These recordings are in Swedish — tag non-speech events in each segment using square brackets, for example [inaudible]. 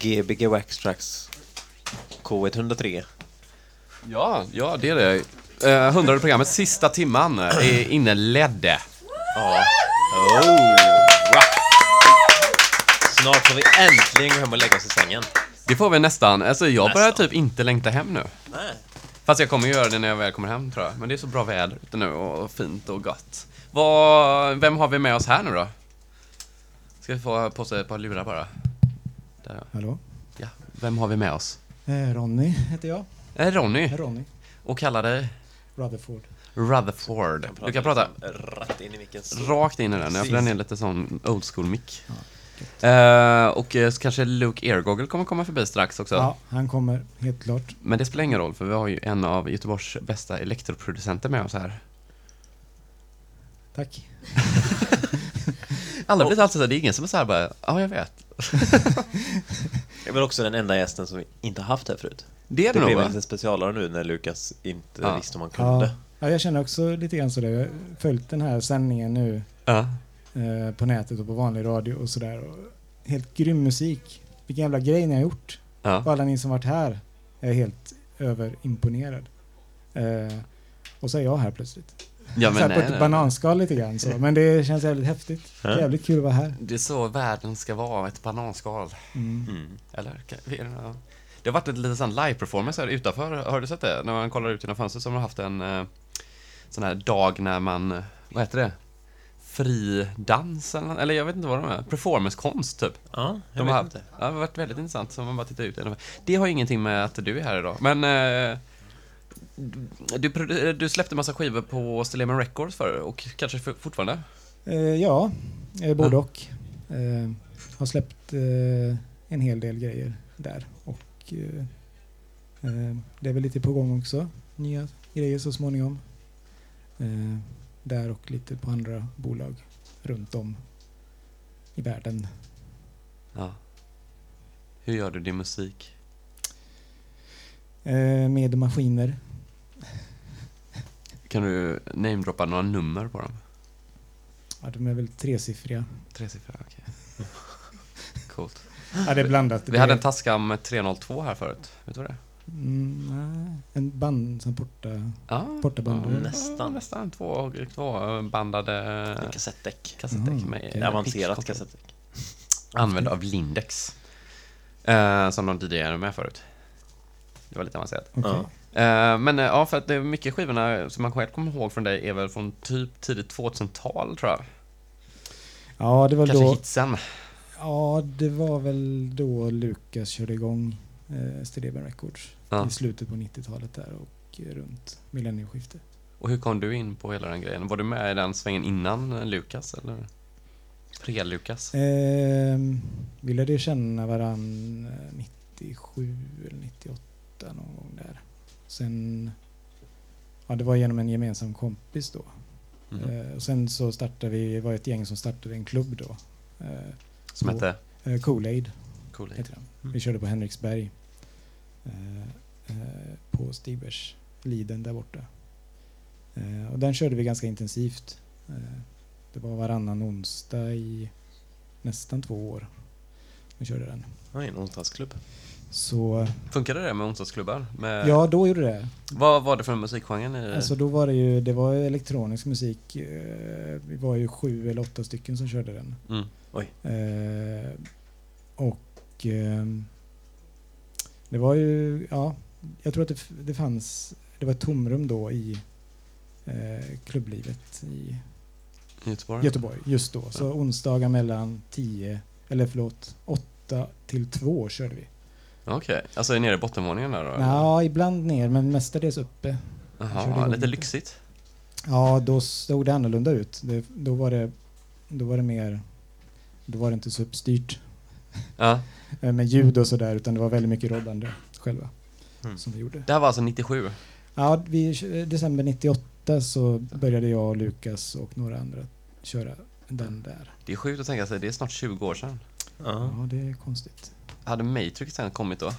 Gbg Waxtrax K103. Ja, ja det är det. Uh, hundrade programmet, sista timman, är inledd. Ja. Oh. Wow. Snart får vi äntligen gå hem och lägga oss i sängen. Det får vi nästan. Alltså jag börjar Nästan. typ inte längta hem nu. Nej. Fast jag kommer göra det när jag väl kommer hem tror jag. Men det är så bra väder ute nu och fint och gott. Vad, vem har vi med oss här nu då? Ska vi få på sig ett par lurar bara? Där, ja. Hallå? ja. Vem har vi med oss? Eh, Ronny heter jag. Eh, Ronny. Ronny Och kallar dig Rutherford. Rutherford. Du kan prata liksom Rätt in i micken. Rakt in i den, ja, för den är lite sån old school mick. Eh, och eh, så kanske Luke Airgoggle kommer komma förbi strax också. Ja, han kommer helt klart. Men det spelar ingen roll, för vi har ju en av Göteborgs bästa elektroproducenter med oss här. Tack. [laughs] Alla blir alltid så här, det är ingen som är så här bara, ja jag vet. [laughs] Jag är väl också den enda gästen som vi inte har haft här förut. Det är det, Det nog blev va? en liten specialare nu när Lukas inte Ja. visste om han kunde. Ja, ja, jag känner också lite grann sådär. Jag har följt den här sändningen nu Ja. eh, på nätet och på vanlig radio och sådär. Och Helt grym musik. Vilken jävla grej ni har gjort. Ja. Och alla ni som varit här är helt överimponerad. Eh, och så är jag här plötsligt. Ja så men här nej, på ett nej. bananskal lite grann så. Men det känns jävligt häftigt. Ja. Jävligt kul att vara här. Det är så världen ska vara, ett bananskal. Mm. Mm. Eller? Det har varit ett litet sån live-performance här utanför, har du sett det? När man kollar ut genom fönstret så har de haft en eh, sån här dag när man, vad heter det? Fri dans eller, eller jag vet inte vad de är. Performancekonst typ. Ja, jag De vet har, inte. Ja, det har varit väldigt intressant, så man bara tittar ut. Det har ju ingenting med att du är här idag, men eh, du, du släppte massa skivor på Stilleman Records för och kanske för, fortfarande? Eh, ja, eh, både Ja. och. Eh, har släppt eh, en hel del grejer där. Och det är väl lite på gång också. Nya grejer så småningom. Där och lite på andra bolag runt om i världen. Ja. Hur gör du din musik? Med maskiner. Kan du namedroppa några nummer på dem? Ja, de är väl tresiffriga. Tresiffriga, okej. [laughs] Coolt. Ja, det är blandat. Vi hade en Tascam 302 här förut, vet du vad det är? Mm, nej, en band som porta, Ja, portaband. ja, Nästan. Nästan två, två bandade kassettdäck. kassettdäck med eh, Avancerat kassettdäck. Använd av Lindex. Eh, som de DJade med förut. Det var lite avancerat. Okej. Ja. Eh, men eh, ja, för att det är mycket skivorna som man själv kommer ihåg från dig är väl från typ tidigt 2000-tal tror jag. Ja, det var Kanske då. hitsen. Ja, det var väl då Lukas körde igång eh, Stilleben Records Ja. i slutet på 90-talet där och eh, runt millennieskiftet. Och hur kom du in på hela den grejen? Var du med i den svängen innan Lukas eller? Pre-Lukas? Eh, vi lärde känna varann eh, 97 eller 98 någon gång där. Sen, ja det var genom en gemensam kompis då. Mhm. Eh, och sen så startade vi, var ett gäng som startade en klubb då. Eh, Som på- hette? eh, Cool-Aid Cool. Mm. Vi körde på Henriksberg. Eh, eh, på Stigbergs Liden där borta. Eh, och den körde vi ganska intensivt. Det var varannan onsdag i nästan två år. Vi körde den. Ja, en onsdagsklubb. Så Funkade det med onsdagsklubbar? Med, ja, då gjorde det. Vad var det för musikgenre? Alltså då var det ju, det var elektronisk musik. Eh, vi var ju sju eller åtta stycken som körde den. mm. Eh, och ehm, det var ju, ja, jag tror att det, det fanns, det var ett tomrum då i eh, klubblivet i Göteborg? Göteborg just då. Så onsdagar mellan 10, eller förlåt, 8 till 2 körde vi. Okej, alltså nere i bottenvåningen där då? Ja, ibland ner men mestadels uppe. Jaha, lite lyxigt. Ja, då såg det annorlunda ut. Det, då, var det, då var det mer, då var det inte så uppstyrt Ja. [laughs] eh, med ljud och sådär utan det var väldigt mycket roddande själva Mm. som vi gjorde. Det här var alltså 97? Ja, vi, december 98 så började jag och Lukas och några andra köra den där. Det är sjukt att tänka sig, det är snart 20 år sedan. Ja. Ja, det är konstigt. Hade Matrix sen kommit då?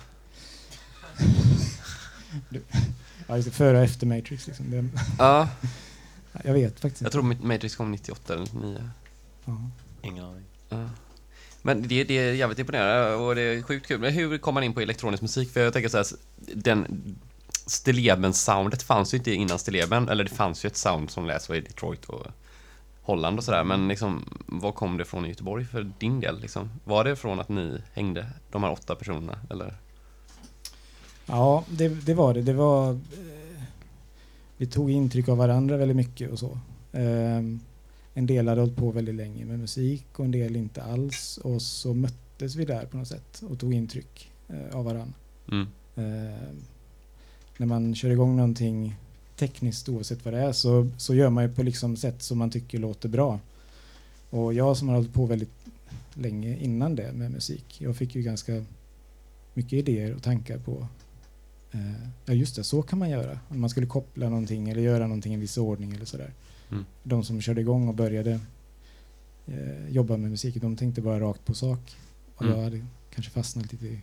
Ja, just det, före och efter Matrix liksom. Det, Ja, [laughs] jag vet faktiskt jag tror Matrix kom 98 eller 99. Ja. Ingen aning. Ja. Men det, det är jävligt imponerande och det är sjukt kul. Men hur kom man in på elektronisk musik? För jag tänker så här, den Stilleben-soundet fanns ju inte innan Stilleben, eller det fanns ju ett sound som lät så i Detroit och Holland och sådär, men liksom, var kom det från i Göteborg för din del? Liksom? Var det från att ni hängde, de här åtta personerna, eller? Ja, det, det var det. Det var... Eh, vi tog intryck av varandra väldigt mycket och så. Eh, en del hade hållit på väldigt länge med musik och en del inte alls. Och så möttes vi där på något sätt och tog intryck eh, av varandra. Mm. Eh, när man kör igång någonting tekniskt oavsett vad det är så, så gör man ju på liksom sätt som man tycker låter bra. Och jag som har hållit på väldigt länge innan det med musik, jag fick ju ganska mycket idéer och tankar på eh, ja just det, så kan man göra. Om man skulle koppla någonting eller göra någonting i en viss ordning eller sådär. Mm. De som körde igång och började eh, jobba med musik, de tänkte bara rakt på sak. Och Mm. jag hade kanske fastnat lite i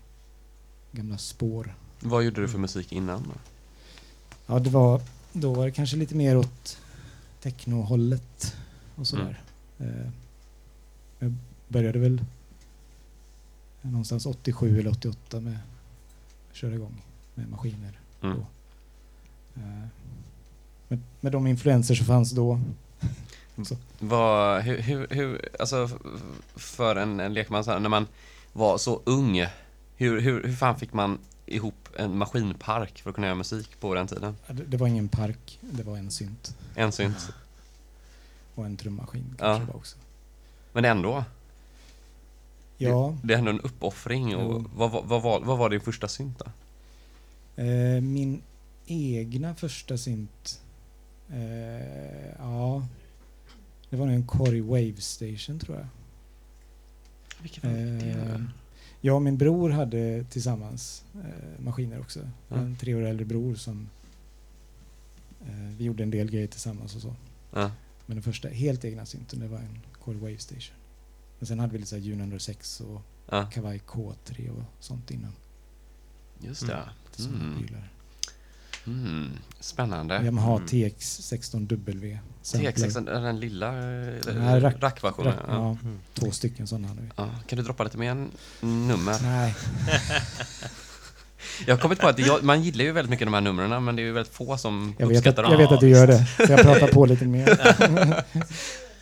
gamla spår. Vad gjorde du för musik innan? då? Ja, det var, då var det kanske lite mer åt technohållet och sådär. Eh, jag började väl någonstans 87 eller 88 med att köra igång med maskiner. Mm. Eh, med, med de influenser som fanns då. Vad, hur, hur, hur, alltså för en, en lekman här, när man var så ung, hur, hur, hur fan fick man ihop en maskinpark för att kunna göra musik på den tiden? Ja, Det, det var ingen park, det var en synt En synt. och en trummaskin Ja. kanske det var också. Men ändå, Ja, det är ändå en uppoffring. Och vad, vad, vad, var- vad var din första synt då? Eh, min egna första synt, eh, ja, det var nog en Corey Wave Station tror jag. Vilken Eh, jag och min bror hade tillsammans eh, maskiner också. Har En tre år äldre bror som eh, vi gjorde en del grejer tillsammans och så. Ja. Men den första helt egna synten det var en Corey Wave Station. Men sen hade vi lite så här Juno 106 och Ja, Kawai K3 och sånt innan. just det. Lite sådana Mm. Mm. Spännande. Yamaha Mm. TX16W. sampler. TX6, är den lilla eh, Nej, rack- rackversionen? Rack- ja. ja, Mm. två stycken sådana vi. Ja. Kan du droppa lite mer nummer? Nej, [laughs] Jag har kommit på att jag, man gillar ju väldigt mycket de här numren, men det är ju väldigt få som jag vet, att, uppskattar dem. jag vet att du gör det. Så jag pratar på lite mer. [laughs]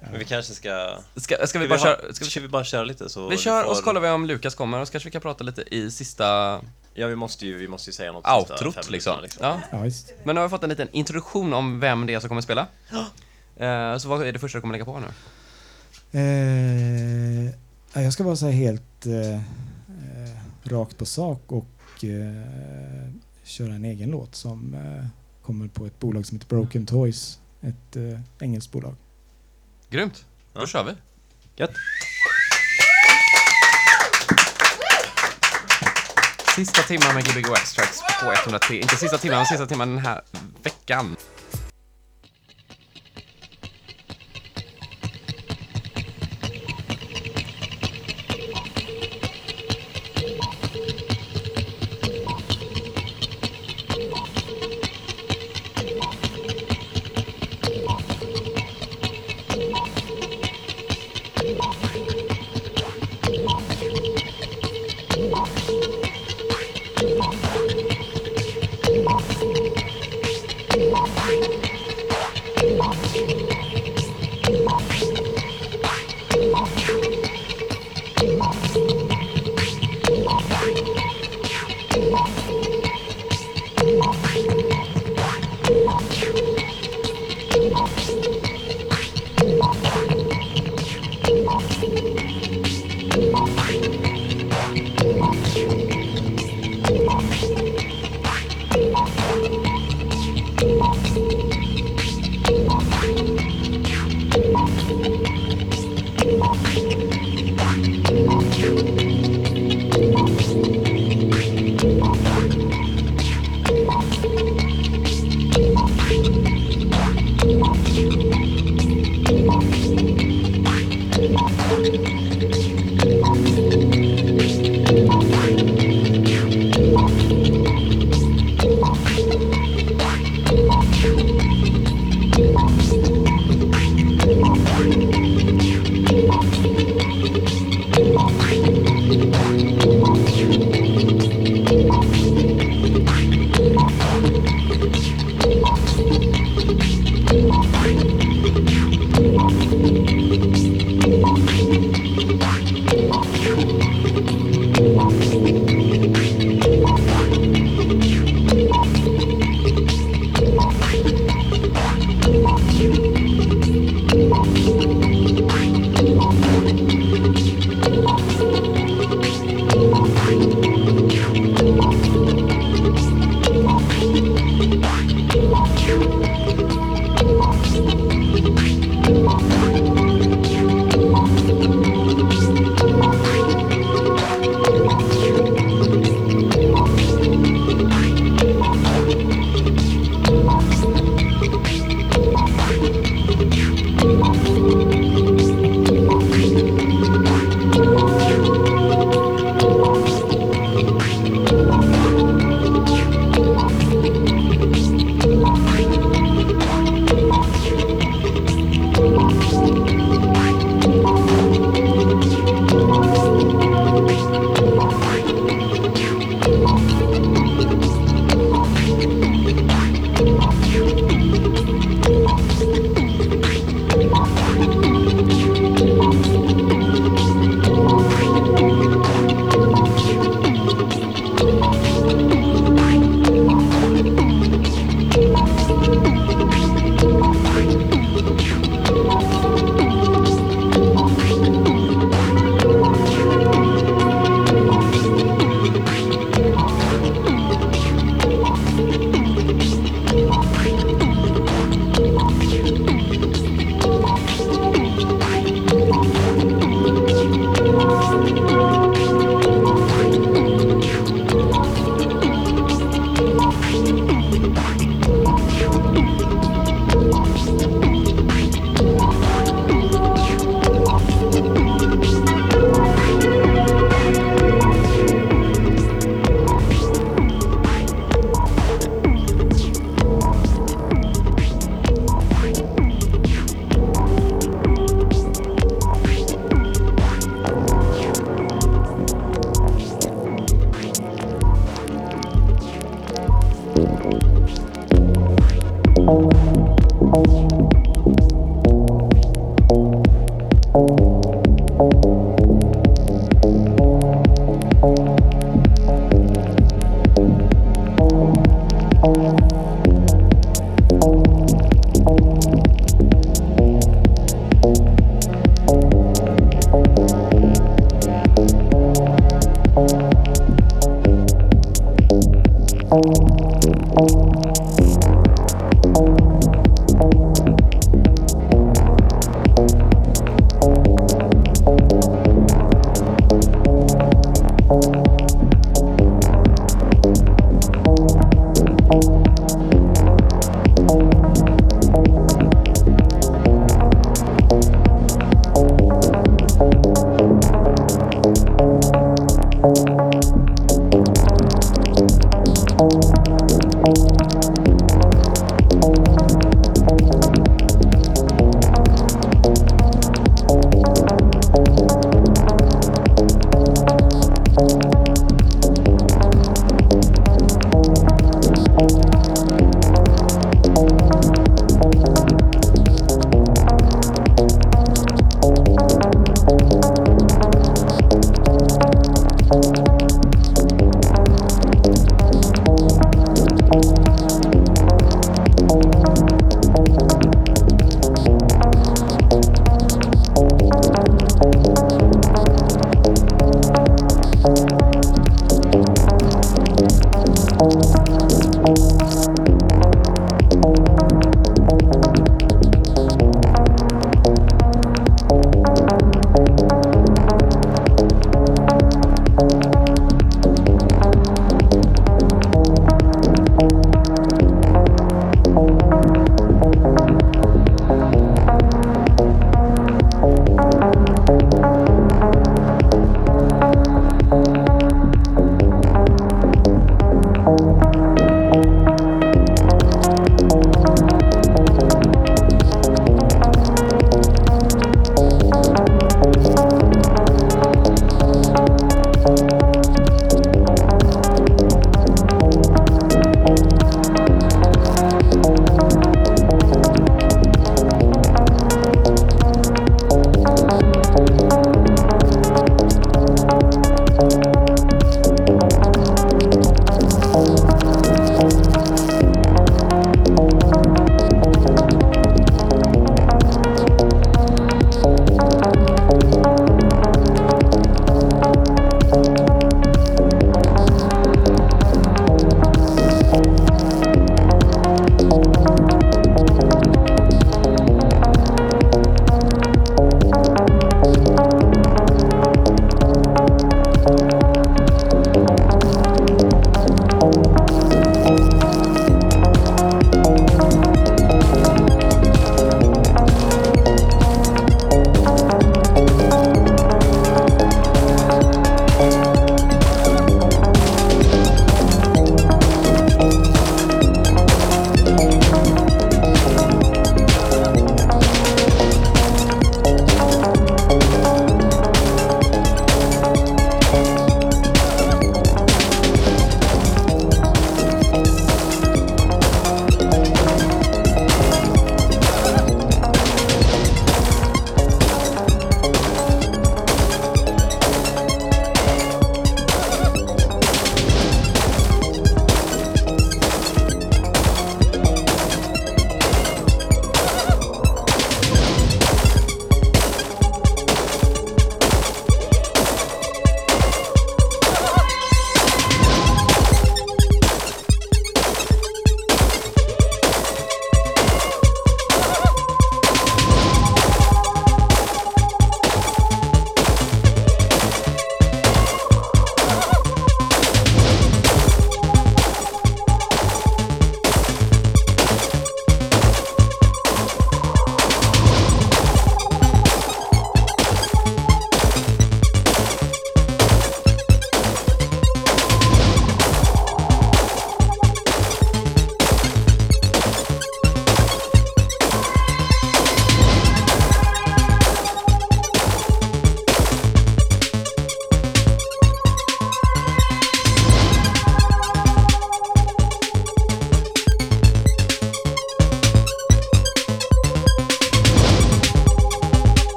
[laughs] Men vi kanske ska... Ska, ska vi Ska bara vi, ha, köra? Ska ska vi, bara köra lite så vi kör får- och så kollar vi om Lukas kommer och så kanske vi kan prata lite i sista Ja, vi måste ju, vi måste ju säga något outrot liksom. minuterna, Ja. Ja, visst. Men nu har vi fått en liten introduktion om vem det är som kommer spela. [gasps] Eh, Så vad är det första du kommer lägga på nu? Eh, ja, jag ska vara så här helt eh, eh, rakt på sak och eh, köra en egen låt som eh, kommer på ett bolag som heter Broken Toys. Ett eh, engelskt bolag. Grymt! Då Ja. kör vi. Gött. Sista timmen med Gbg Extracts på 103. Inte sista timmen, men sista timmen den här veckan.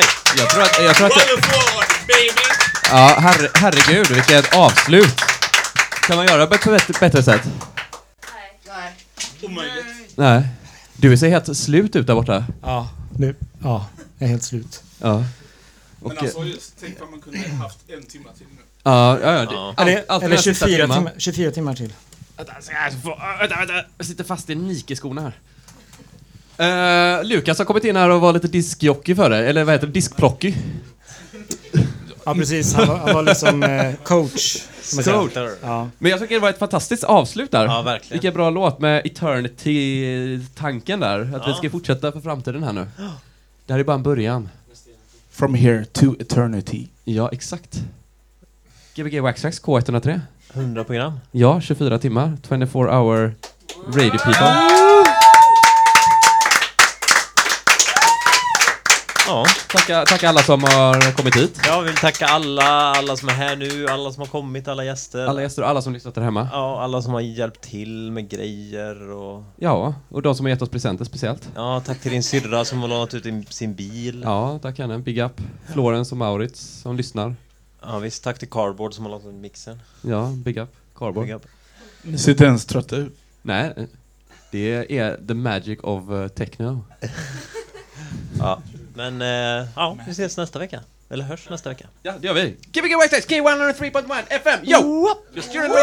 Aj. Jag tror att... Jag tror att ja, herre, herregud, vilket avslut. Kan man göra på ett bättre, bättre sätt? Omöjligt. Nej. Du ser helt slut ut där borta. Ja, nu. Ja, jag är helt slut. Ja. Och, Men alltså, just, tänk vad man kunde haft en timme till nu. ja, ja, ja. det- Ja. allt- Eller, allt eller den här sista 24, timmen. timmar, 24 timmar till. Vänta, vänta, vänta. Jag sitter fast i Nike-skorna här. Uh, Lukas har kommit in här och var lite diskjockey för dig, eller vad heter det? Diskplocky. Ja, precis. Han var, han var liksom eh, coach. Ja. Men jag tycker det var ett fantastiskt avslut där. Ja, verkligen. Vilken bra låt med Eternity-tanken där. Att vi Ja. ska fortsätta för framtiden här nu. Det här är bara en början. From here to eternity. Ja, exakt. Gbg Waxtrax K103. 100 program. Ja, 24 timmar. 24 hour radio people. Ja. Tacka, tacka alla som har kommit hit. Jag vill tacka alla, alla som är här nu, alla som har kommit, alla gäster. Alla gäster och alla som lyssnat där hemma. Ja, alla som har hjälpt till med grejer och... Ja, och de som har gett oss presenter speciellt. Ja, tack till din syrra som har lånat ut din, sin bil. Ja, tack henne. Big up. Florence och Maurits som lyssnar. Ja, visst. Tack till Cardboard som har lånat ut mixen. Ja, big up. Cardboard. Big up. Ni ser inte ens trötta ut. Nej, det är the magic of uh, techno. Ja. Men, eh, ja, vi ses nästa vecka. Eller hörs nästa vecka. Ja, det gör vi. Gbg Waxtrax K103.1 FM, yo! Just Radio.